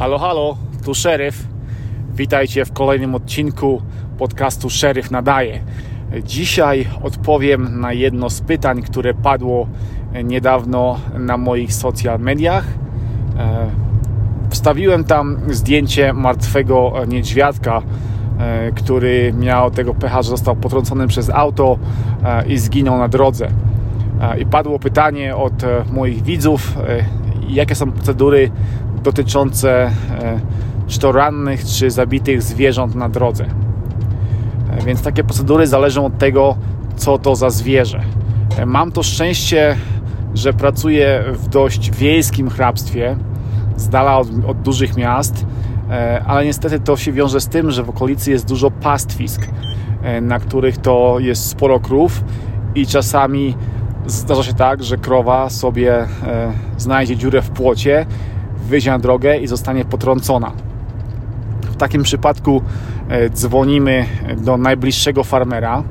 Halo, halo, tu szeryf. Witajcie w kolejnym odcinku podcastu Szeryf Nadaje. Dzisiaj odpowiem na jedno z pytań, które padło niedawno na moich social mediach. E, wstawiłem tam zdjęcie martwego niedźwiadka, e, który miał tego pecha, że został potrącony przez auto e, i zginął na drodze. I padło pytanie od moich widzów, jakie są procedury dotyczące e, czy to rannych, czy zabitych zwierząt na drodze. E, więc takie procedury zależą od tego, co to za zwierzę. E, mam to szczęście, że pracuję w dość wiejskim hrabstwie, z dala od, od dużych miast, ale niestety to się wiąże z tym, że w okolicy jest dużo pastwisk, na których to jest sporo krów i czasami zdarza się tak, że krowa sobie znajdzie dziurę w płocie wyjdzie na drogę i zostanie potrącona. W takim przypadku e, dzwonimy do najbliższego farmera.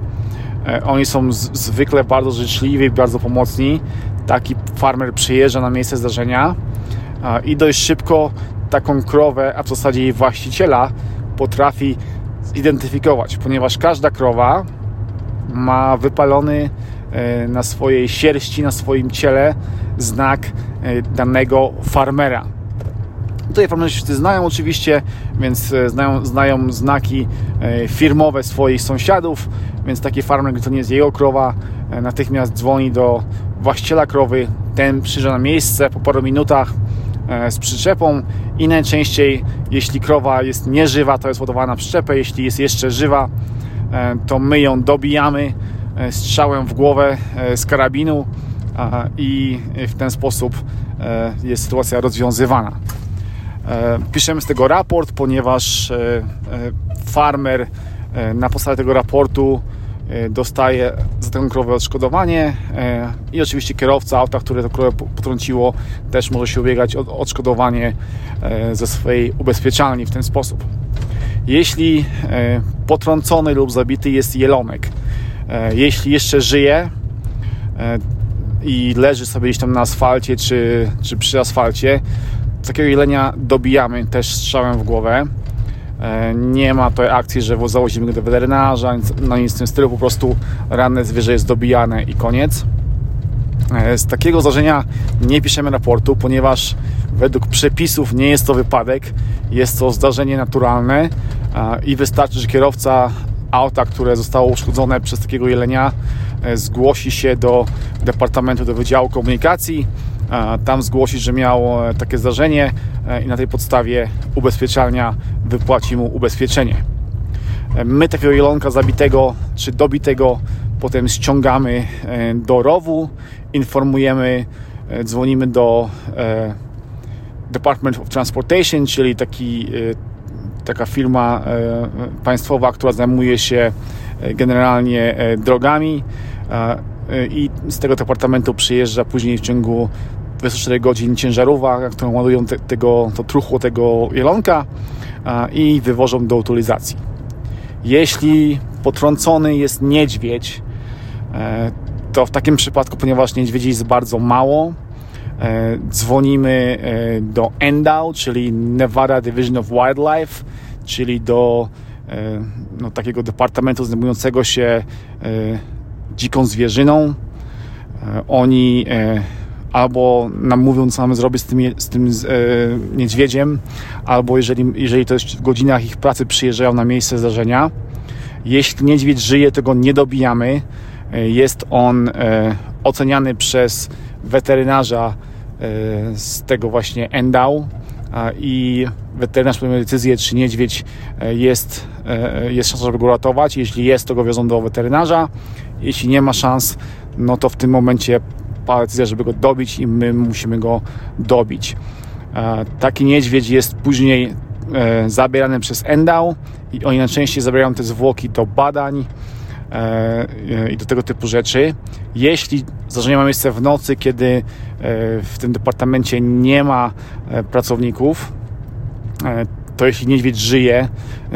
E, oni są zwykle bardzo życzliwi bardzo pomocni. Taki farmer przyjeżdża na miejsce zdarzenia i dość szybko taką krowę, a w zasadzie jej właściciela, potrafi zidentyfikować, ponieważ każda krowa ma wypalony e, na swojej sierści, na swoim ciele znak danego farmera. Tutaj farmaceutyczni znają oczywiście, więc e, znają, znają znaki e, firmowe swoich sąsiadów, więc taki farmer, gdy to nie jest jego krowa, e, natychmiast dzwoni do właściciela krowy, ten przyjeżdża na miejsce po paru minutach z przyczepą i najczęściej, jeśli krowa jest nieżywa, to jest ładowana przyczepę, jeśli jest jeszcze żywa, to my ją dobijamy strzałem w głowę z karabinu i w ten sposób jest sytuacja rozwiązywana. E, piszemy z tego raport, ponieważ e, e, farmer na podstawie tego raportu dostaje za tę krowę odszkodowanie i oczywiście kierowca auta, które tę krowę potrąciło też może się ubiegać o odszkodowanie ze swojej ubezpieczalni w ten sposób. Jeśli potrącony lub zabity jest jelonek, jeśli jeszcze żyje i leży sobie gdzieś tam na asfalcie czy, czy przy asfalcie, takiego jelenia dobijamy też strzałem w głowę. E, nie ma tej akcji, że zawozimy go do weterynarza, no nic w tym stylu, po prostu ranne zwierzę jest dobijane i koniec. E, z takiego zdarzenia nie piszemy raportu, ponieważ według przepisów nie jest to wypadek, jest to zdarzenie naturalne i wystarczy, że kierowca auta, które zostało uszkodzone przez takiego jelenia, e, zgłosi się do Departamentu do Wydziału Komunikacji tam zgłosić, że miał e, takie zdarzenie e, i na tej podstawie ubezpieczalnia wypłaci mu ubezpieczenie. E, my takiego jelonka zabitego czy dobitego potem ściągamy do rowu, informujemy, dzwonimy do Department of Transportation, czyli taki, taka firma państwowa, która zajmuje się generalnie drogami i z tego departamentu przyjeżdża później w ciągu 24 godzin ciężarówka, którą ładują te, tego, to truchło tego jelonka i wywożą do utylizacji. Jeśli potrącony jest niedźwiedź, e, to w takim przypadku, ponieważ niedźwiedzi jest bardzo mało, e, dzwonimy e, do NDAW, czyli Nevada Division of Wildlife, czyli do no, takiego departamentu zajmującego się dziką zwierzyną. Oni albo nam mówią, co mamy zrobić z tym, z tym z, e, niedźwiedziem, albo jeżeli, jeżeli to jest w godzinach ich pracy przyjeżdżają na miejsce zdarzenia. Jeśli niedźwiedź żyje, to go nie dobijamy. E, jest on e, oceniany przez weterynarza e, z tego właśnie endał i weterynarz podejmuje decyzję, czy niedźwiedź e, jest, e, jest szansa, żeby go ratować. Jeśli jest, to go wiozą do weterynarza. Jeśli nie ma szans, no to w tym momencie padła decyzja, żeby go dobić i my musimy go dobić. E, taki niedźwiedź jest później e, zabierany przez Endał i oni najczęściej zabierają te zwłoki do badań e, i do tego typu rzeczy. Jeśli zdarzenie ma miejsce w nocy, kiedy w tym departamencie nie ma pracowników, to jeśli niedźwiedź żyje,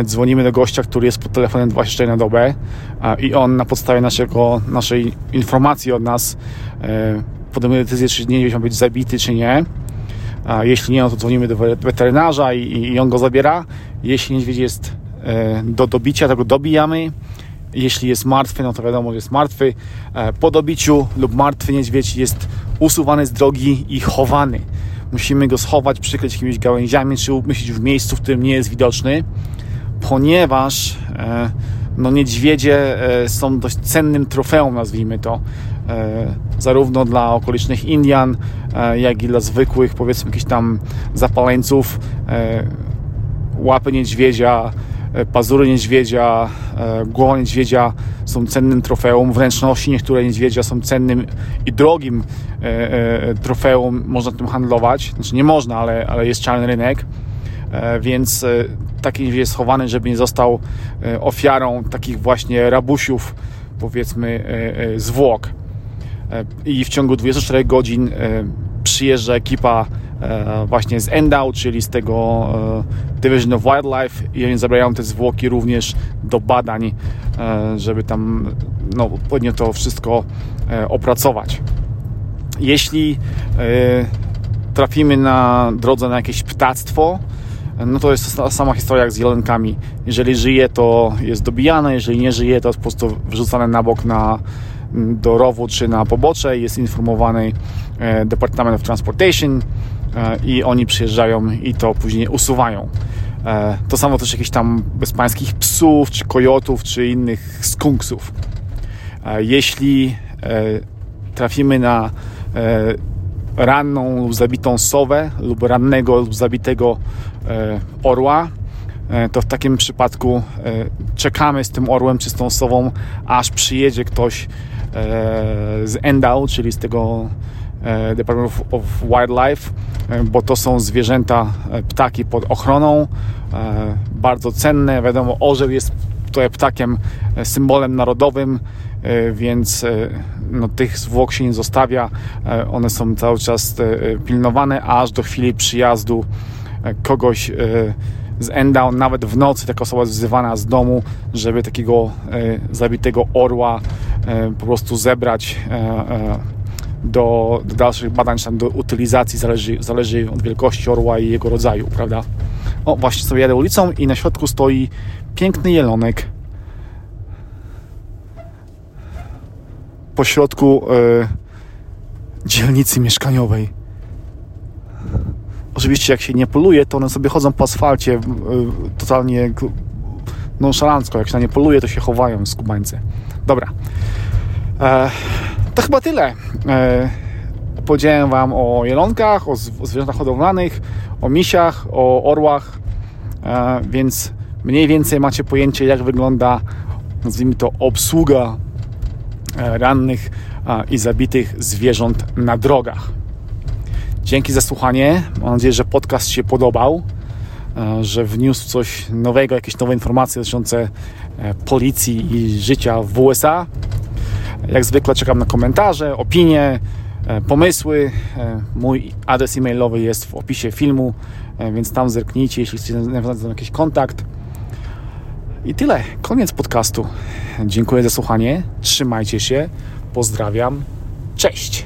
dzwonimy do gościa, który jest pod telefonem 24 na dobę i on na podstawie naszego, naszej informacji od nas e, podejmuje decyzję, czy niedźwiedź ma być zabity, czy nie. Jeśli nie, no to dzwonimy do weterynarza i, i on go zabiera. Jeśli niedźwiedź jest do dobicia, to go dobijamy. Jeśli jest martwy, no to wiadomo, że jest martwy. Po dobiciu lub martwy niedźwiedź jest usuwany z drogi i chowany. Musimy go schować, przykryć jakimiś gałęziami, czy umieścić w miejscu, w którym nie jest widoczny, ponieważ no niedźwiedzie są dość cennym trofeum, nazwijmy to, zarówno dla okolicznych Indian, jak i dla zwykłych, powiedzmy, jakichś tam zapaleńców. Łapy niedźwiedzia, pazury niedźwiedzia, głowa niedźwiedzia są cennym trofeum, wnętrzności niektóre niedźwiedzia są cennym i drogim trofeum, można tym handlować, znaczy nie można, ale, ale jest czarny rynek, więc taki niedźwiedź jest schowany, żeby nie został ofiarą takich właśnie rabusiów, powiedzmy, zwłok. I w ciągu 24 godzin przyjeżdża ekipa właśnie z Endau, czyli z tego Division of Wildlife i oni zabierają te zwłoki również do badań, żeby tam no, odpowiednio to wszystko opracować. Jeśli trafimy na drodze na jakieś ptactwo, no to jest ta sama historia jak z jelenkami. Jeżeli żyje, to jest dobijane, jeżeli nie żyje, to jest po prostu wyrzucane na bok na, do rowu czy na pobocze. Jest informowany Department of Transportation i oni przyjeżdżają i to później usuwają. To samo też jakichś tam bezpańskich psów, czy kojotów, czy innych skunksów. Jeśli trafimy na ranną lub zabitą sowę lub rannego lub zabitego orła, to w takim przypadku czekamy z tym orłem czy z tą sową, aż przyjedzie ktoś z Endau, czyli z tego Department of Wildlife, bo to są zwierzęta, ptaki pod ochroną, bardzo cenne. Wiadomo, orzeł jest tutaj ptakiem symbolem narodowym, więc no, tych zwłok się nie zostawia. One są cały czas pilnowane, aż do chwili przyjazdu kogoś z Endau, nawet w nocy taka osoba jest wzywana z domu, żeby takiego zabitego orła po prostu zebrać do, do dalszych badań, czy tam do utylizacji, zależy, zależy od wielkości orła i jego rodzaju, prawda? O, właśnie sobie jadę ulicą i na środku stoi piękny jelonek. Po środku y, dzielnicy mieszkaniowej. Oczywiście jak się nie poluje, to one sobie chodzą po asfalcie y, totalnie nonszalancko. Jak się na nie poluje, to się chowają skubańcy. Dobra. E, to chyba tyle. E, powiedziałem Wam o jelonkach, o zwierzętach hodowlanych, o misiach, o orłach, e, więc mniej więcej macie pojęcie, jak wygląda, nazwijmy to, obsługa rannych i zabitych zwierząt na drogach. Dzięki za słuchanie. Mam nadzieję, że podcast się podobał, że wniósł coś nowego, jakieś nowe informacje dotyczące policji i życia w USA. Jak zwykle czekam na komentarze, opinie, pomysły. Mój adres e-mailowy jest w opisie filmu, więc tam zerknijcie, jeśli chcecie nawiązać jakiś kontakt. I tyle. Koniec podcastu. Dziękuję za słuchanie. Trzymajcie się. Pozdrawiam. Cześć.